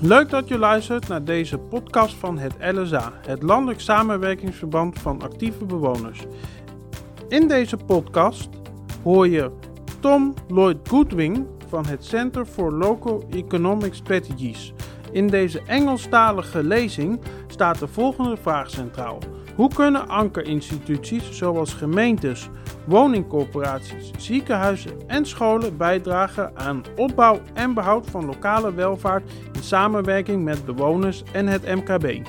Leuk dat je luistert naar deze podcast van het LSA, het Landelijk Samenwerkingsverband van Actieve Bewoners. In deze podcast hoor je Tom Lloyd Goodwin van het Center for Local Economic Strategies. In deze Engelstalige lezing staat de volgende vraag centraal. Hoe kunnen ankerinstituties zoals gemeentes, woningcorporaties, ziekenhuizen en scholen bijdragen aan opbouw en behoud van lokale welvaart in samenwerking met bewoners en het MKB?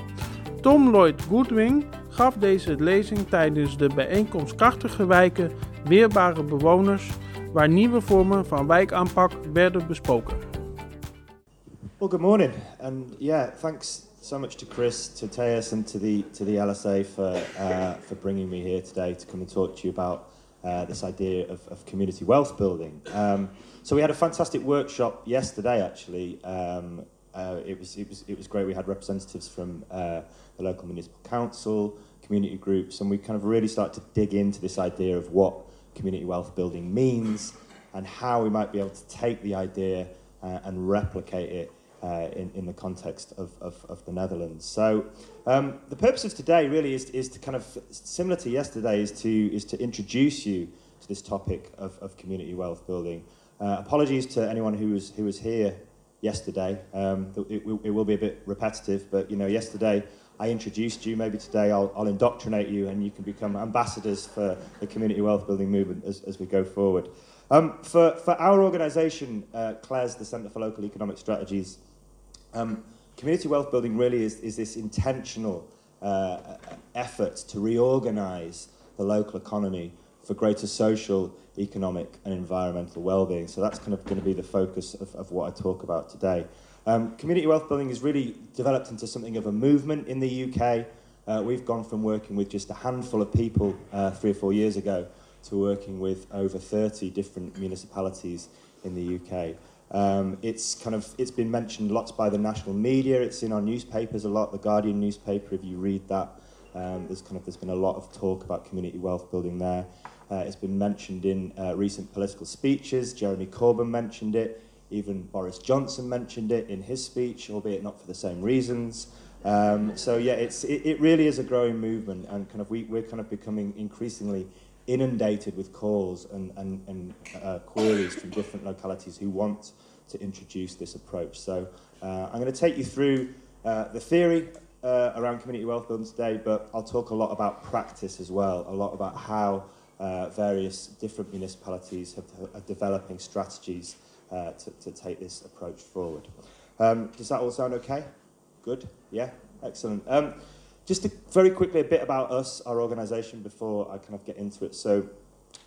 Tom Lloyd Goodwin gaf deze lezing tijdens de bijeenkomst Krachtige Wijken, Weerbare Bewoners, waar nieuwe vormen van wijkaanpak werden besproken. Well, good morning, and yeah, thanks so much to Chris, to Teus, and to the to the LSA for uh, for bringing me here today to come and talk to you about uh, this idea of, of community wealth building. Um, so we had a fantastic workshop yesterday, actually. Um, uh, it was it was it was great. We had representatives from uh, the local municipal council, community groups, and we kind of really started to dig into this idea of what community wealth building means and how we might be able to take the idea uh, and replicate it uh, in, in the context of, of, of the Netherlands. So um, the purpose of today really is, is to kind of, similar to yesterday, is to, is to introduce you to this topic of, of community wealth building. Uh, apologies to anyone who was, who was here yesterday. Um, it, it will be a bit repetitive, but you know, yesterday I introduced you. Maybe today I'll, I'll indoctrinate you and you can become ambassadors for the community wealth building movement as, as we go forward. Um, for, for our organisation, uh, CLES, the Centre for Local Economic Strategies, um, community wealth building really is, is this intentional uh, effort to reorganize the local economy for greater social, economic, and environmental well-being. So that's kind of going to be the focus of, of what I talk about today. Um, community wealth building has really developed into something of a movement in the UK. Uh, we've gone from working with just a handful of people uh, three or four years ago to working with over 30 different municipalities in the UK. Um, it's kind of it's been mentioned lots by the national media. It's in our newspapers a lot. The Guardian newspaper, if you read that, um, there's kind of there's been a lot of talk about community wealth building there. Uh, it's been mentioned in uh, recent political speeches. Jeremy Corbyn mentioned it. Even Boris Johnson mentioned it in his speech, albeit not for the same reasons. Um, so yeah, it's it, it really is a growing movement, and kind of we, we're kind of becoming increasingly inundated with calls and, and, and uh, queries from different localities who want to introduce this approach. So uh, I'm going to take you through uh, the theory uh, around community wealth building today, but I'll talk a lot about practice as well, a lot about how uh, various different municipalities have, are developing strategies uh, to, to take this approach forward. Um, does that all sound okay? Good? Yeah? Excellent. Um, just very quickly, a bit about us, our organisation, before I kind of get into it. So,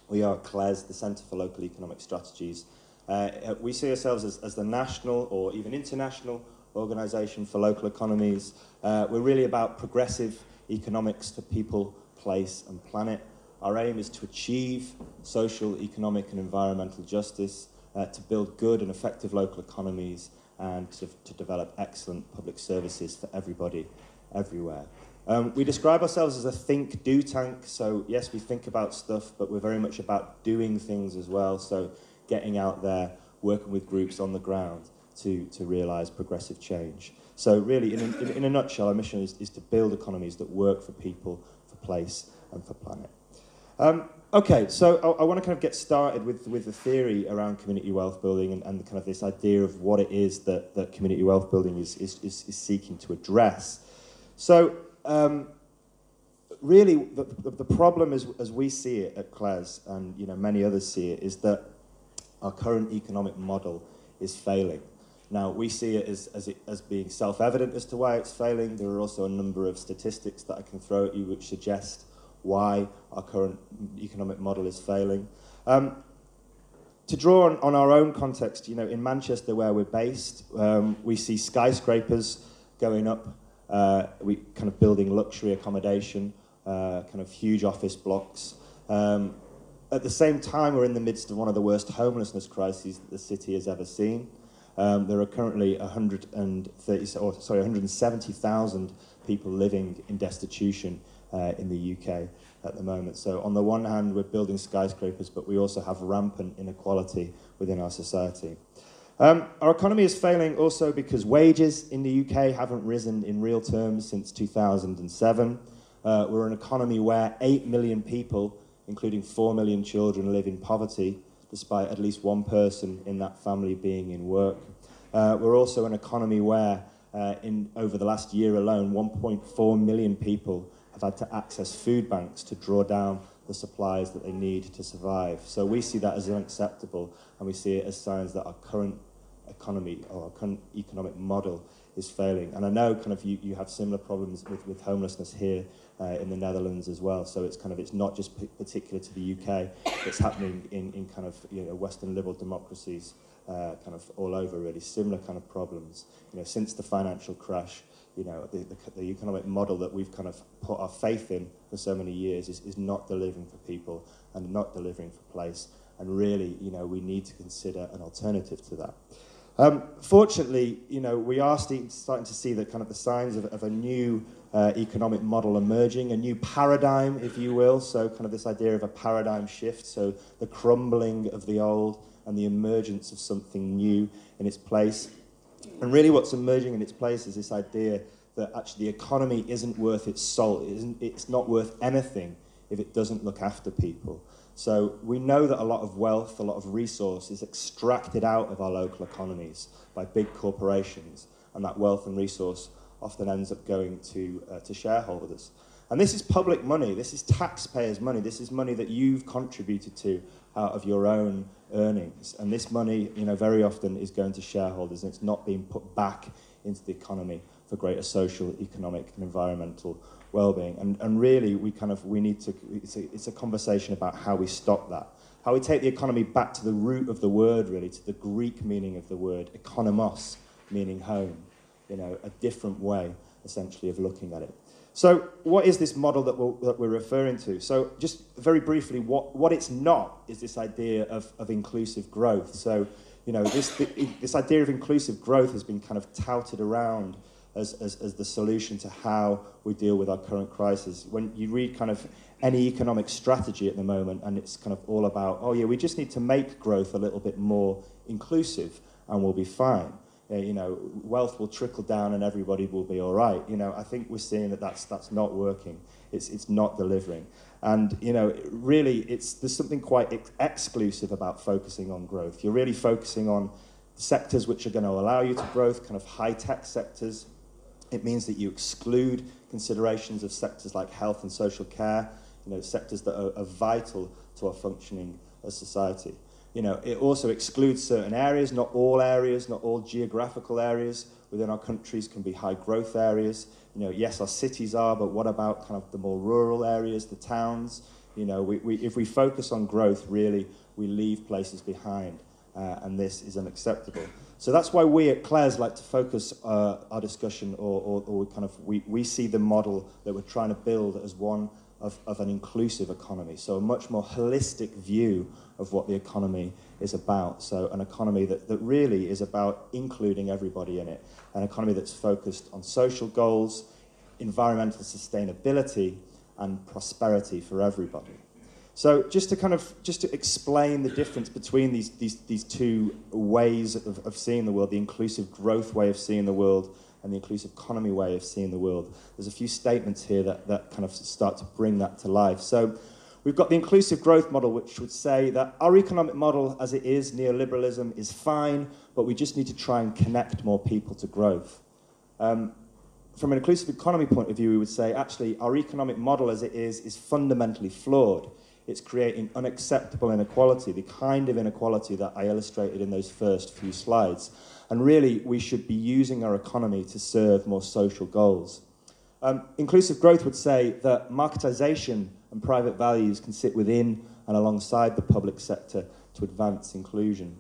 we are CLES, the Centre for Local Economic Strategies. Uh, we see ourselves as, as the national or even international organisation for local economies. Uh, we're really about progressive economics for people, place, and planet. Our aim is to achieve social, economic, and environmental justice, uh, to build good and effective local economies, and to, to develop excellent public services for everybody, everywhere. Um, we describe ourselves as a think do tank. So, yes, we think about stuff, but we're very much about doing things as well. So, getting out there, working with groups on the ground to, to realize progressive change. So, really, in, in, in a nutshell, our mission is, is to build economies that work for people, for place, and for planet. Um, okay, so I, I want to kind of get started with, with the theory around community wealth building and, and kind of this idea of what it is that, that community wealth building is, is, is, is seeking to address. So, um, really, the, the, the problem is, as we see it at CLES, and you know, many others see it, is that our current economic model is failing. Now, we see it as, as, it, as being self-evident as to why it's failing. There are also a number of statistics that I can throw at you which suggest why our current economic model is failing. Um, to draw on, on our own context, you know, in Manchester where we're based, um, we see skyscrapers going up uh, we kind of building luxury accommodation, uh, kind of huge office blocks. Um, at the same time, we're in the midst of one of the worst homelessness crises that the city has ever seen. Um, there are currently 130, or, sorry, 170,000 people living in destitution uh, in the UK at the moment. So on the one hand, we're building skyscrapers, but we also have rampant inequality within our society. Um, our economy is failing also because wages in the UK haven't risen in real terms since 2007. Uh, we're an economy where 8 million people, including 4 million children, live in poverty, despite at least one person in that family being in work. Uh, we're also an economy where, uh, in, over the last year alone, 1.4 million people have had to access food banks to draw down the supplies that they need to survive. So we see that as unacceptable, and we see it as signs that our current economy or our current economic model is failing. And I know kind of you, you have similar problems with, with homelessness here uh, in the Netherlands as well. So it's kind of it's not just p- particular to the UK. It's happening in, in kind of you know Western liberal democracies uh, kind of all over really. Similar kind of problems. You know since the financial crash, you know the, the, the economic model that we've kind of put our faith in for so many years is, is not delivering for people and not delivering for place. And really, you know, we need to consider an alternative to that. Um, fortunately, you know, we are st- starting to see the kind of the signs of, of a new uh, economic model emerging, a new paradigm, if you will. So, kind of this idea of a paradigm shift. So, the crumbling of the old and the emergence of something new in its place. And really, what's emerging in its place is this idea that actually the economy isn't worth its salt. It isn't, it's not worth anything if it doesn't look after people. So we know that a lot of wealth, a lot of resource is extracted out of our local economies by big corporations, and that wealth and resource often ends up going to, uh, to shareholders. And this is public money, this is taxpayers' money, this is money that you've contributed to out of your own earnings. And this money, you know, very often is going to shareholders and it's not being put back into the economy for greater social, economic, and environmental well-being. And, and really, we kind of we need to. It's a, it's a conversation about how we stop that, how we take the economy back to the root of the word, really, to the Greek meaning of the word, economos, meaning home. You know, a different way, essentially, of looking at it. So, what is this model that we're, that we're referring to? So, just very briefly, what, what it's not is this idea of, of inclusive growth. So, you know, this, this idea of inclusive growth has been kind of touted around as, as, as the solution to how we deal with our current crisis. When you read kind of any economic strategy at the moment, and it's kind of all about, oh yeah, we just need to make growth a little bit more inclusive, and we'll be fine. Uh, you know, wealth will trickle down, and everybody will be all right. You know, I think we're seeing that that's that's not working. It's it's not delivering, and you know, really, it's there's something quite ex- exclusive about focusing on growth. You're really focusing on sectors which are going to allow you to growth, kind of high tech sectors, it means that you exclude considerations of sectors like health and social care, you know, sectors that are, are vital to our functioning as society. You know, it also excludes certain areas, not all areas, not all geographical areas within our countries can be high growth areas. You know, yes, our cities are, but what about kind of the more rural areas, the towns? You know, we, we, if we focus on growth, really, we leave places behind, uh, and this is unacceptable. So that's why we at CLES like to focus uh, our discussion, or, or, or, kind of we, we see the model that we're trying to build as one of, of an inclusive economy. So a much more holistic view of what the economy is about. So an economy that, that really is about including everybody in it. An economy that's focused on social goals, environmental sustainability, and prosperity for everybody. So just to kind of just to explain the difference between these these, these two ways of, of seeing the world, the inclusive growth way of seeing the world and the inclusive economy way of seeing the world, there's a few statements here that, that kind of start to bring that to life. So we've got the inclusive growth model, which would say that our economic model as it is, neoliberalism, is fine, but we just need to try and connect more people to growth. Um, from an inclusive economy point of view, we would say actually our economic model as it is is fundamentally flawed it's creating unacceptable inequality, the kind of inequality that I illustrated in those first few slides. And really, we should be using our economy to serve more social goals. Um, inclusive growth would say that marketization and private values can sit within and alongside the public sector to advance inclusion.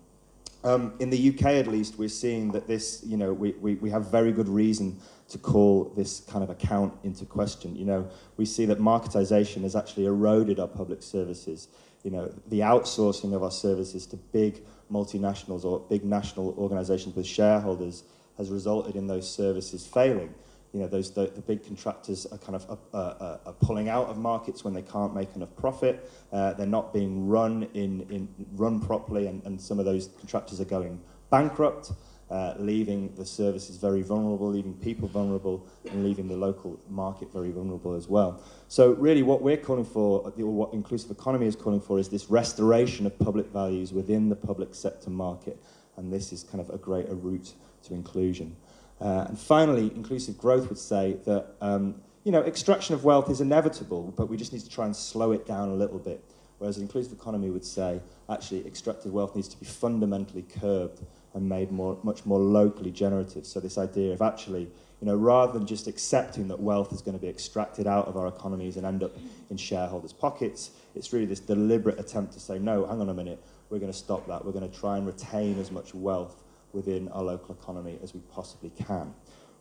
Um, in the UK, at least, we're seeing that this, you know, we, we, we have very good reason to call this kind of account into question. You know, we see that marketization has actually eroded our public services. You know, the outsourcing of our services to big multinationals or big national organizations with shareholders has resulted in those services failing. You know, those the, the big contractors are kind of uh, uh, are pulling out of markets when they can't make enough profit. Uh, they're not being run in, in run properly, and, and some of those contractors are going bankrupt, uh, leaving the services very vulnerable, leaving people vulnerable, and leaving the local market very vulnerable as well. So really what we're calling for, or what inclusive economy is calling for, is this restoration of public values within the public sector market. And this is kind of a greater route to inclusion. Uh, and finally, inclusive growth would say that um, you know, extraction of wealth is inevitable, but we just need to try and slow it down a little bit. Whereas an inclusive economy would say, actually, extracted wealth needs to be fundamentally curbed and made more, much more locally generative. So this idea of actually, you know, rather than just accepting that wealth is going to be extracted out of our economies and end up in shareholders' pockets, it's really this deliberate attempt to say, no, hang on a minute, we're going to stop that. We're going to try and retain as much wealth within our local economy as we possibly can.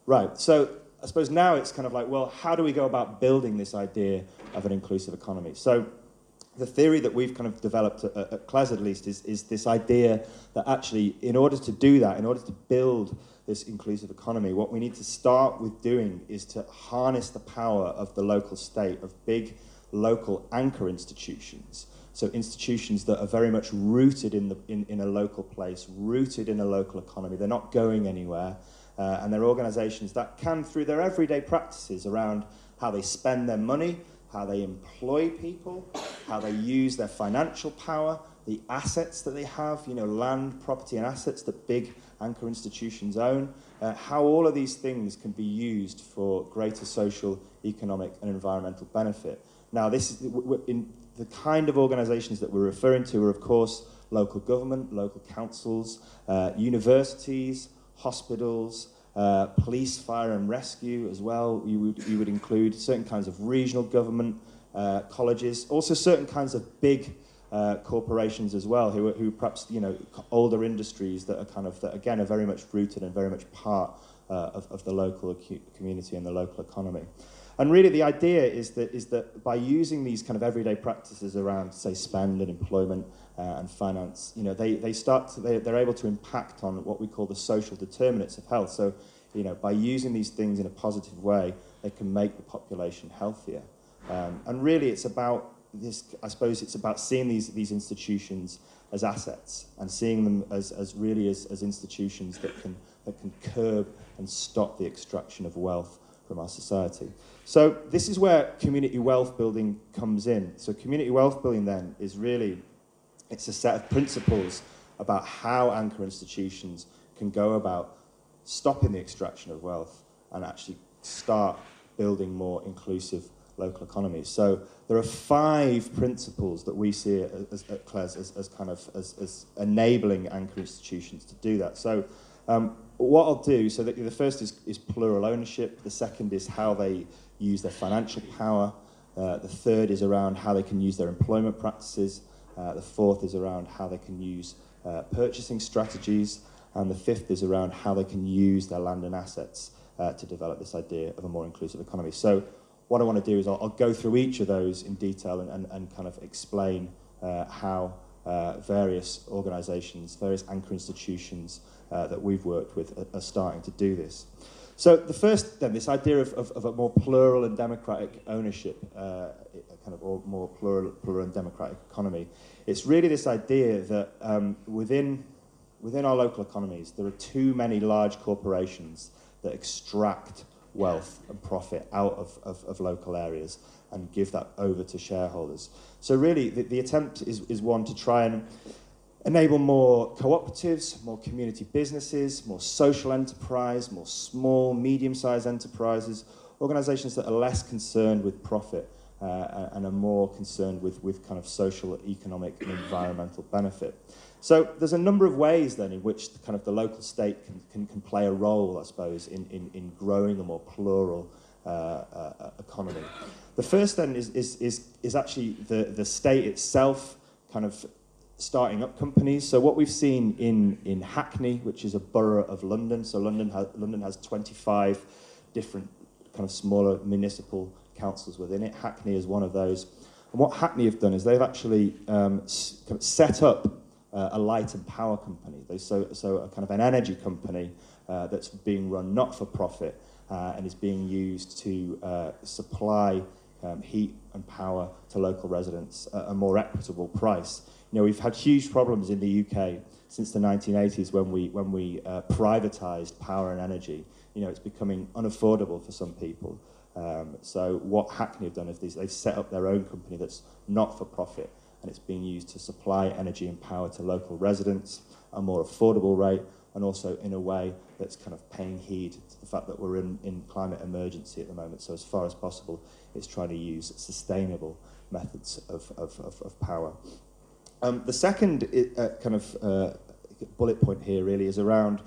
Right, so I suppose now it's kind of like, well, how do we go about building this idea of an inclusive economy? So the theory that we've kind of developed at, at CLES at least is, is this idea that actually, in order to do that, in order to build this inclusive economy, what we need to start with doing is to harness the power of the local state, of big local anchor institutions. So institutions that are very much rooted in, the, in, in a local place, rooted in a local economy. They're not going anywhere. Uh, and they're organizations that can, through their everyday practices around how they spend their money, how they employ people, how they use their financial power, the assets that they have, you know, land, property, and assets that big anchor institutions own, uh, how all of these things can be used for greater social, economic, and environmental benefit. Now, this is in the kind of organizations that we're referring to are, of course, local government, local councils, uh, universities, hospitals, uh, police, fire and rescue as well. You would, you would include certain kinds of regional government, uh, colleges, also certain kinds of big uh, corporations as well, who, who perhaps, you know, older industries that are kind of, that again are very much rooted and very much part uh, of, of the local community and the local economy. And really the idea is that, is that by using these kind of everyday practices around, say, spend and employment, uh, and finance, you know, they, they start to, they, they're able to impact on what we call the social determinants of health. So, you know, by using these things in a positive way, they can make the population healthier. Um, and really, it's about this, I suppose it's about seeing these, these institutions as assets and seeing them as, as really as, as institutions that can, that can curb and stop the extraction of wealth from our society. So this is where community wealth building comes in. So community wealth building then is really it's a set of principles about how anchor institutions can go about stopping the extraction of wealth and actually start building more inclusive local economies. So there are five principles that we see as, at CLES as, as kind of as, as enabling anchor institutions to do that. So um, what I'll do, so the, the first is, is plural ownership, the second is how they use their financial power, uh, the third is around how they can use their employment practices, uh, the fourth is around how they can use uh, purchasing strategies. And the fifth is around how they can use their land and assets uh, to develop this idea of a more inclusive economy. So what I want to do is I'll, I'll go through each of those in detail and, and, and kind of explain uh, how uh, various organizations, various anchor institutions uh, that we've worked with are, are starting to do this. So the first, then, this idea of, of, of a more plural and democratic ownership, uh, kind of more plural, plural and democratic economy, it's really this idea that um, within, within our local economies, there are too many large corporations that extract wealth and profit out of, of, of local areas and give that over to shareholders. So really, the, the attempt is, is one to try and enable more cooperatives, more community businesses, more social enterprise, more small, medium-sized enterprises, organizations that are less concerned with profit uh, and are more concerned with, with kind of social, economic, and environmental benefit. So there's a number of ways then in which the, kind of the local state can, can, can play a role, I suppose, in, in, in growing a more plural uh, uh, economy. The first then is, is, is, is actually the, the state itself kind of starting up companies. So what we've seen in, in Hackney, which is a borough of London, so London, ha- London has 25 different kind of smaller municipal councils within it. Hackney is one of those. And what Hackney have done is they've actually um, set up uh, a light and power company. They, so, so a kind of an energy company uh, that's being run not for profit uh, and is being used to uh, supply um, heat and power to local residents at a more equitable price You know, we've had huge problems in the UK since the 1980s when we, when we uh, privatized power and energy. You know, it's becoming unaffordable for some people. Um, so what Hackney have done is they've set up their own company that's not for profit and it's being used to supply energy and power to local residents at a more affordable rate and also in a way that's kind of paying heed to the fact that we're in, in climate emergency at the moment. So as far as possible, it's trying to use sustainable methods of, of, of, of power. Um, the second uh, kind of uh, bullet point here really is around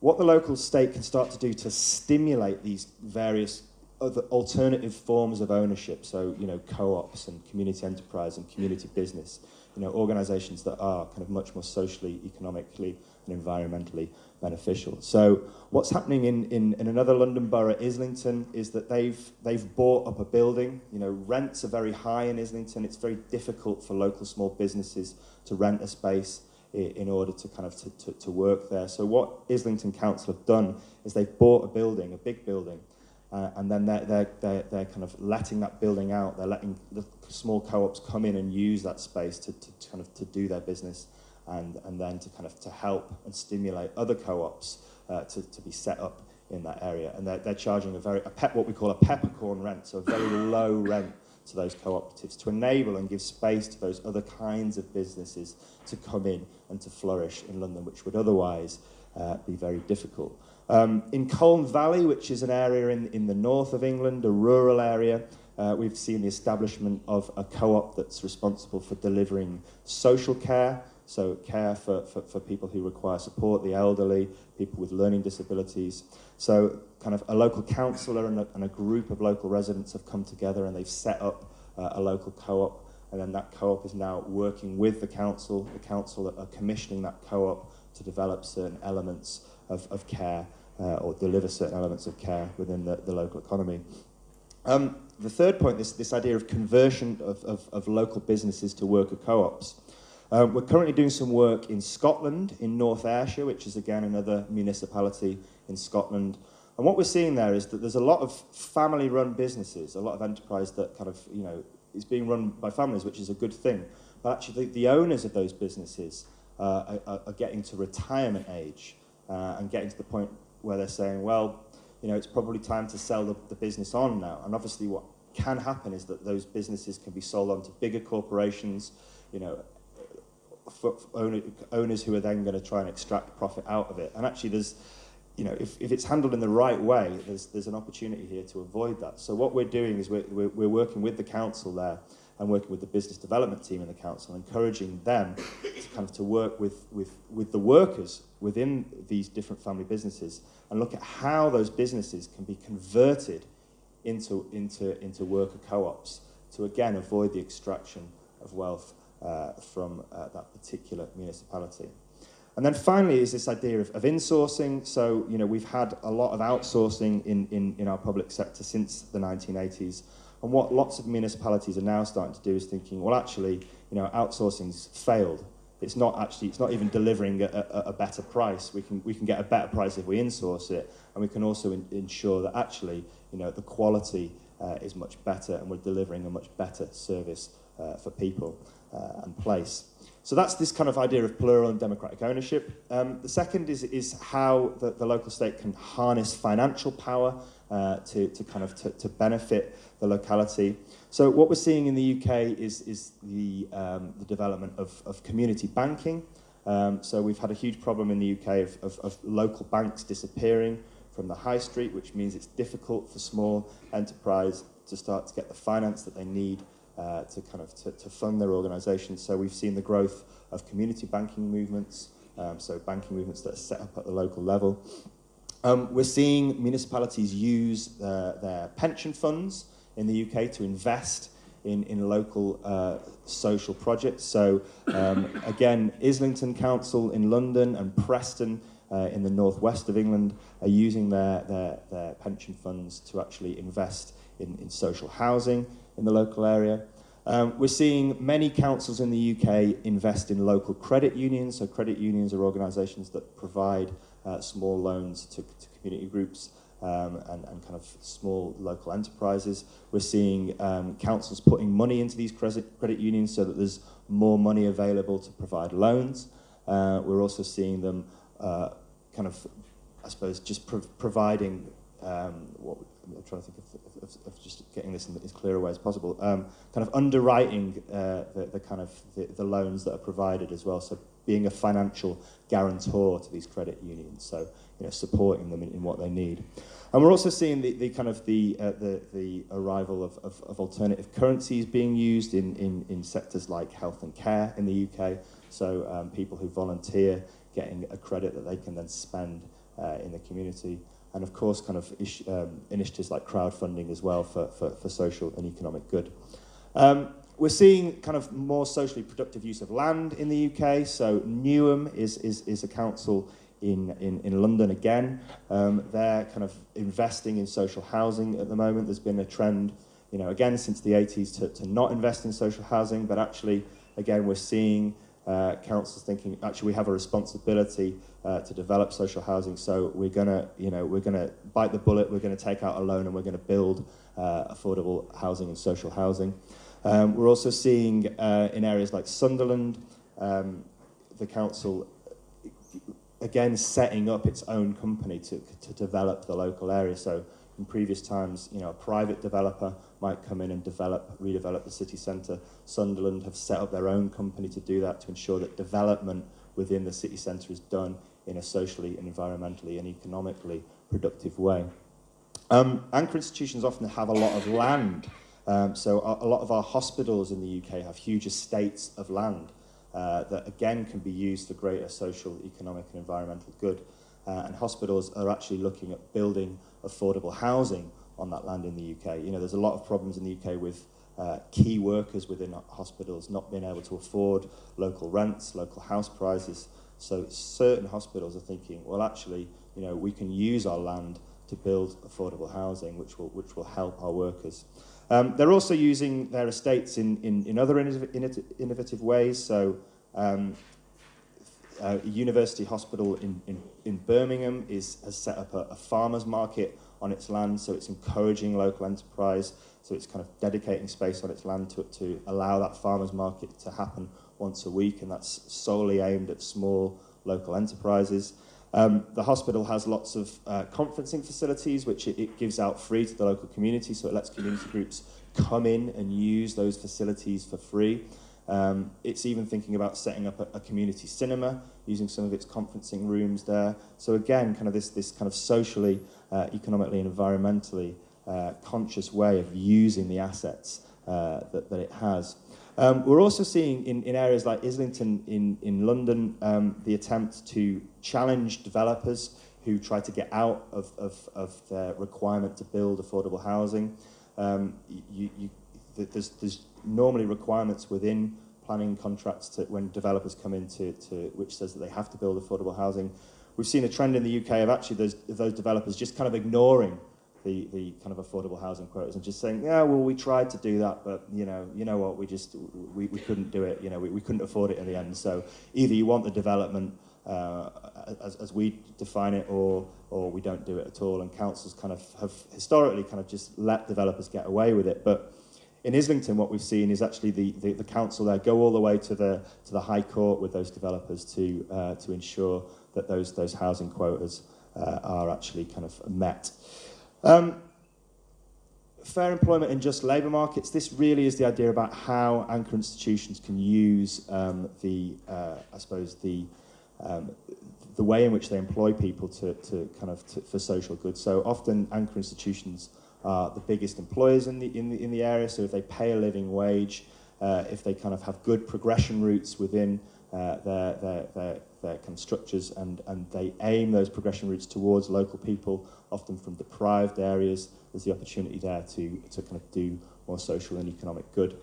what the local state can start to do to stimulate these various other alternative forms of ownership, so you know co-ops and community enterprise and community business, you know organisations that are kind of much more socially, economically, and environmentally beneficial. So what's happening in, in, in another London borough, Islington, is that they've they've bought up a building. You know rents are very high in Islington. It's very difficult for local small businesses to rent a space in order to kind of to, to, to work there. So what Islington Council have done is they've bought a building, a big building, uh, and then they're, they're, they're, they're kind of letting that building out. They're letting the small co-ops come in and use that space to, to, to kind of to do their business and, and then to kind of to help and stimulate other co-ops uh, to, to be set up in that area. And they're, they're charging a very, a pep, what we call a peppercorn rent, so a very low rent to those cooperatives to enable and give space to those other kinds of businesses to come in and to flourish in London, which would otherwise uh, be very difficult. Um, in Colne Valley, which is an area in, in the north of England, a rural area, uh, we've seen the establishment of a co-op that's responsible for delivering social care, so care for, for, for people who require support, the elderly, people with learning disabilities. So kind of a local councillor and a, and a group of local residents have come together and they've set up uh, a local co-op and then that co-op is now working with the council. The council are commissioning that co-op to develop certain elements of, of care uh, or deliver certain elements of care within the, the local economy. Um, the third point, this, this idea of conversion of, of, of local businesses to worker co-ops. Um, we're currently doing some work in Scotland, in North Ayrshire, which is again another municipality in Scotland. And what we're seeing there is that there's a lot of family-run businesses, a lot of enterprise that kind of, you know, is being run by families, which is a good thing. But actually, the, the owners of those businesses uh, are, are, getting to retirement age uh, and getting to the point where they're saying, well, you know, it's probably time to sell the, the business on now. And obviously what can happen is that those businesses can be sold on to bigger corporations, you know, for, for owner, owners who are then going to try and extract profit out of it. And actually there's, you know, if, if it's handled in the right way, there's, there's an opportunity here to avoid that. So what we're doing is we're, we're, we're working with the council there and working with the business development team in the council, encouraging them to kind of to work with, with, with the workers within these different family businesses and look at how those businesses can be converted into, into, into worker co-ops to again avoid the extraction of wealth uh, from uh, that particular municipality. And then finally is this idea of, of insourcing. So, you know, we've had a lot of outsourcing in, in, in our public sector since the 1980s. And what lots of municipalities are now starting to do is thinking, well, actually, you know, outsourcing's failed. It's not actually, it's not even delivering a, a, a better price. We can, we can get a better price if we insource it, and we can also in, ensure that actually, you know, the quality uh, is much better, and we're delivering a much better service uh, for people uh, and place. So that's this kind of idea of plural and democratic ownership. Um, the second is, is how the, the local state can harness financial power uh, to, to kind of to, to benefit the locality. So what we're seeing in the UK is, is the, um, the development of, of community banking. Um, so we've had a huge problem in the UK of, of, of local banks disappearing from the high street, which means it's difficult for small enterprise to start to get the finance that they need uh, to kind of to, to fund their organisations. So we've seen the growth of community banking movements, um, so banking movements that are set up at the local level. Um, we're seeing municipalities use uh, their pension funds in the UK to invest in, in local uh, social projects. So um, again, Islington Council in London and Preston uh, in the northwest of England are using their, their, their pension funds to actually invest in, in social housing in the local area. Um, we're seeing many councils in the UK invest in local credit unions. So credit unions are organisations that provide uh, small loans to, to community groups um, and, and kind of small local enterprises. We're seeing um, councils putting money into these credit, unions so that there's more money available to provide loans. Uh, we're also seeing them uh, kind of, I suppose, just pro providing um, what I'm trying to think of, of, of just getting this in as clear a way as possible. Um, kind of underwriting uh, the, the kind of the, the loans that are provided as well. So being a financial guarantor to these credit unions. So you know, supporting them in, in what they need. And we're also seeing the, the kind of the, uh, the, the arrival of, of, of alternative currencies being used in, in, in sectors like health and care in the UK. So um, people who volunteer getting a credit that they can then spend uh, in the community. And of course, kind of ish, um, initiatives like crowdfunding as well for, for, for social and economic good. Um, we're seeing kind of more socially productive use of land in the UK. So Newham is, is, is a council in, in, in London again. Um, they're kind of investing in social housing at the moment. There's been a trend, you know, again since the 80s to, to not invest in social housing, but actually, again, we're seeing uh, councils thinking actually we have a responsibility uh, to develop social housing. So we're gonna, you know, we're gonna bite the bullet. We're gonna take out a loan and we're gonna build uh, affordable housing and social housing. Um, we're also seeing uh, in areas like Sunderland, um, the council again setting up its own company to, to develop the local area. So in previous times, you know, a private developer might come in and develop, redevelop the city centre. Sunderland have set up their own company to do that to ensure that development within the city centre is done in a socially and environmentally and economically productive way. Um, anchor institutions often have a lot of land. Um, so a, a lot of our hospitals in the UK have huge estates of land uh, that again can be used for greater social, economic and environmental good. Uh, and hospitals are actually looking at building affordable housing on that land in the UK. You know, there's a lot of problems in the UK with uh, key workers within hospitals not being able to afford local rents, local house prices. So certain hospitals are thinking, well, actually, you know, we can use our land to build affordable housing, which will, which will help our workers. Um, they're also using their estates in, in, in other innovative ways. So, um, uh, University Hospital in, in, in Birmingham is, has set up a, a farmer's market on its land, so it's encouraging local enterprise, so it's kind of dedicating space on its land to, to allow that farmer's market to happen once a week, and that's solely aimed at small local enterprises. Um, the hospital has lots of uh, conferencing facilities, which it, it gives out free to the local community, so it lets community groups come in and use those facilities for free. Um, it's even thinking about setting up a, a community cinema, using some of its conferencing rooms there. So again, kind of this, this kind of socially, uh, economically and environmentally uh, conscious way of using the assets uh, that, that it has. Um, we're also seeing in, in areas like Islington in, in London um, the attempt to challenge developers who try to get out of, of, of their requirement to build affordable housing. Um, you, you, there's, there's normally requirements within planning contracts to, when developers come into to, which says that they have to build affordable housing. We've seen a trend in the UK of actually those, those developers just kind of ignoring the, the kind of affordable housing quotas and just saying, yeah, well, we tried to do that, but you know, you know what, we just we, we couldn't do it. You know, we, we couldn't afford it in the end. So either you want the development uh, as, as we define it, or or we don't do it at all. And councils kind of have historically kind of just let developers get away with it. But in Islington, what we've seen is actually the, the, the council there go all the way to the to the High Court with those developers to uh, to ensure that those those housing quotas uh, are actually kind of met. Um, fair employment and just labour markets. This really is the idea about how anchor institutions can use um, the, uh, I suppose, the um, the way in which they employ people to, to kind of to, for social good. So often anchor institutions are the biggest employers in the in the in the area. So if they pay a living wage, uh, if they kind of have good progression routes within uh, their, their, their, their kind of structures and, and they aim those progression routes towards local people, often from deprived areas. There's the opportunity there to, to kind of do more social and economic good.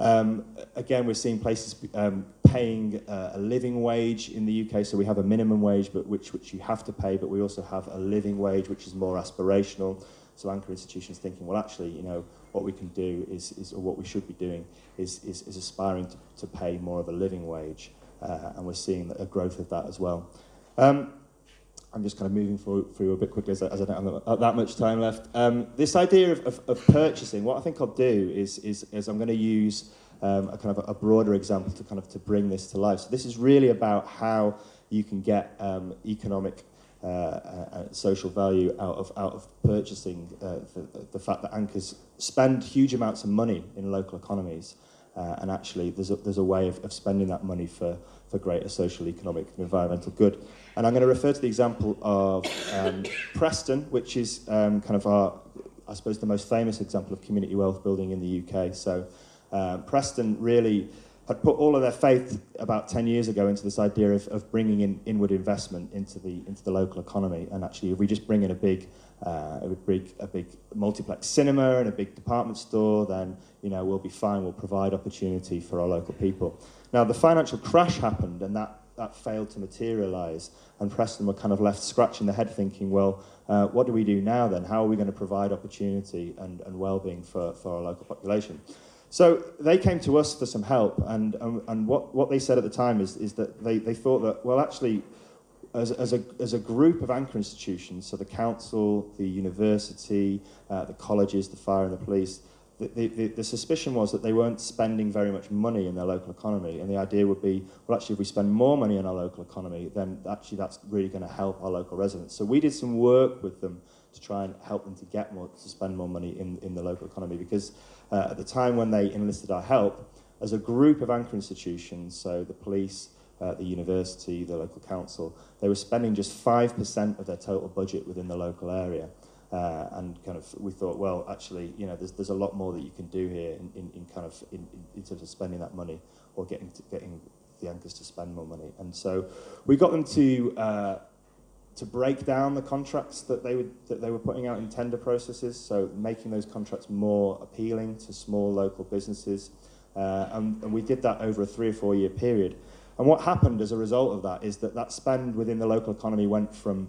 Um, again, we're seeing places um, paying uh, a living wage in the UK, so we have a minimum wage, but which, which you have to pay, but we also have a living wage, which is more aspirational. So anchor institutions thinking, well, actually, you know, what we can do is, is or what we should be doing is, is, is aspiring to, to pay more of a living wage uh, and we're seeing a growth of that as well. Um, I'm just kind of moving through, a bit quickly as I, as I don't have that much time left. Um, this idea of, of, of purchasing, what I think I'll do is, is, is I'm going to use um, a kind of a, a broader example to kind of to bring this to life. So this is really about how you can get um, economic uh, uh, social value out of out of purchasing uh, the, the fact that anchors spend huge amounts of money in local economies uh, and actually there's a, there's a way of, of spending that money for, for greater social, economic and environmental good. And I'm going to refer to the example of um, Preston, which is um, kind of our, I suppose, the most famous example of community wealth building in the UK. So uh, Preston really had put all of their faith about 10 years ago into this idea of, of bringing in inward investment into the, into the local economy. And actually, if we just bring in a big, uh, a big, a big multiplex cinema and a big department store, then you know, we'll be fine. We'll provide opportunity for our local people. Now, the financial crash happened, and that, that failed to materialise. And Preston were kind of left scratching their head thinking, well, uh, what do we do now then? How are we going to provide opportunity and, and well-being for, for our local population? So they came to us for some help, and, and, and what, what they said at the time is, is that they, they thought that, well, actually, as, as, a, as a group of anchor institutions, so the council, the university, uh, the colleges, the fire and the police, the, the, the suspicion was that they weren't spending very much money in their local economy, and the idea would be, well, actually, if we spend more money in our local economy, then actually that's really going to help our local residents. So we did some work with them to try and help them to get more, to spend more money in, in the local economy, because uh, at the time when they enlisted our help, as a group of anchor institutions, so the police, uh, the university, the local council, they were spending just 5% of their total budget within the local area. Uh, and kind of we thought, well, actually, you know, there's, there's a lot more that you can do here in, in, in kind of in, in terms of spending that money or getting to, getting the anchors to spend more money. And so we got them to uh, to break down the contracts that they would that they were putting out in tender processes, so making those contracts more appealing to small local businesses. Uh, and, and we did that over a three or four year period. And what happened as a result of that is that that spend within the local economy went from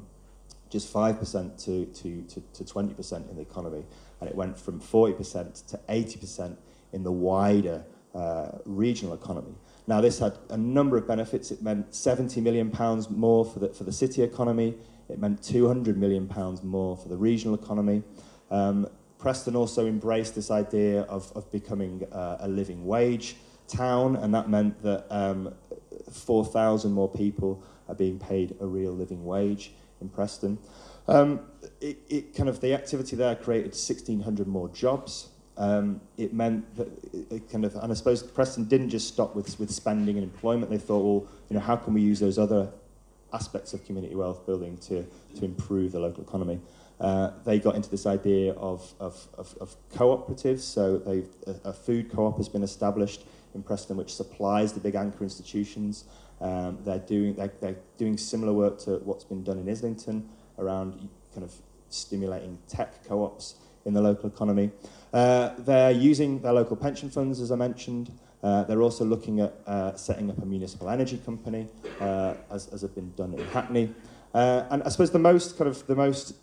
just 5% to, to, to, to 20% in the economy. And it went from 40% to 80% in the wider uh, regional economy. Now, this had a number of benefits. It meant 70 million pounds more for the, for the city economy. It meant 200 million pounds more for the regional economy. Um, Preston also embraced this idea of, of becoming uh, a living wage town, and that meant that um, 4,000 more people are being paid a real living wage in Preston. Um, it, it kind of the activity there created 1,600 more jobs. Um, it meant that it, it kind of, and I suppose Preston didn't just stop with, with spending and employment. They thought, well, you know, how can we use those other aspects of community wealth building to, to improve the local economy? Uh, they got into this idea of, of, of, of cooperatives. So a, a food co-op has been established in Preston, which supplies the big anchor institutions. Um, they're, doing, they're, they're doing similar work to what's been done in Islington around kind of stimulating tech co-ops in the local economy. Uh, they're using their local pension funds, as I mentioned. Uh, they're also looking at uh, setting up a municipal energy company, uh, as, as has been done in Hackney. Uh, and I suppose the most kind of the most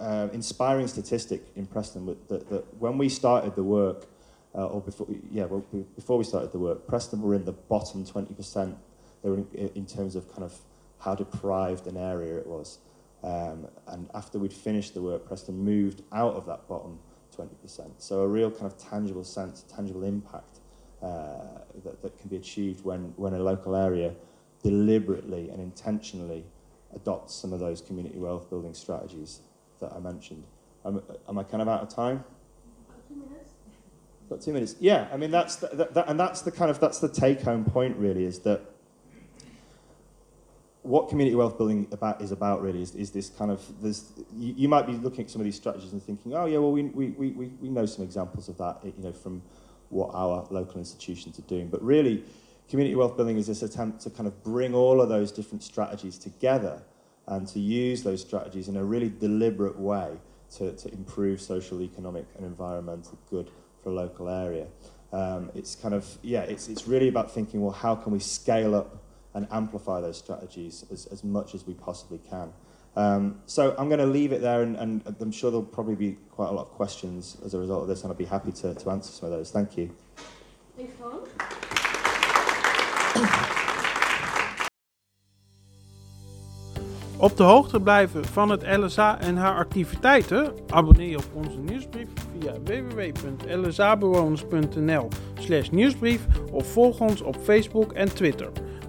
uh, inspiring statistic in Preston was that, that when we started the work, or before, yeah, well, before we started the work, Preston were in the bottom 20% they were in, in terms of kind of how deprived an area it was. Um, and after we'd finished the work, Preston moved out of that bottom 20%. So a real kind of tangible sense, tangible impact uh, that, that can be achieved when, when a local area deliberately and intentionally adopts some of those community wealth building strategies that I mentioned. Am, am I kind of out of time? Two minutes. Got two minutes. Yeah, I mean that's the, that, that, and that's the kind of that's the take home point really is that what community wealth building about is about really is, is this kind of this you, you, might be looking at some of these strategies and thinking oh yeah well we, we, we, we know some examples of that you know from what our local institutions are doing. But really community wealth building is this attempt to kind of bring all of those different strategies together and to use those strategies in a really deliberate way to, to improve social economic and environmental good for a local area. Um, it's kind of yeah it's, it's really about thinking well how can we scale up and amplify those strategies as, as much as we possibly can. Um, so I'm going to leave it there, and, and I'm sure there'll probably be quite a lot of questions as a result of this, and I'll be happy to, to answer some of those. Thank you. Thanks, Tom. Op de hoogte blijven van het LSA en haar activiteiten? Abonneer je op onze nieuwsbrief via www.lsabewoners.nl nieuwsbrief of volg ons op Facebook en Twitter.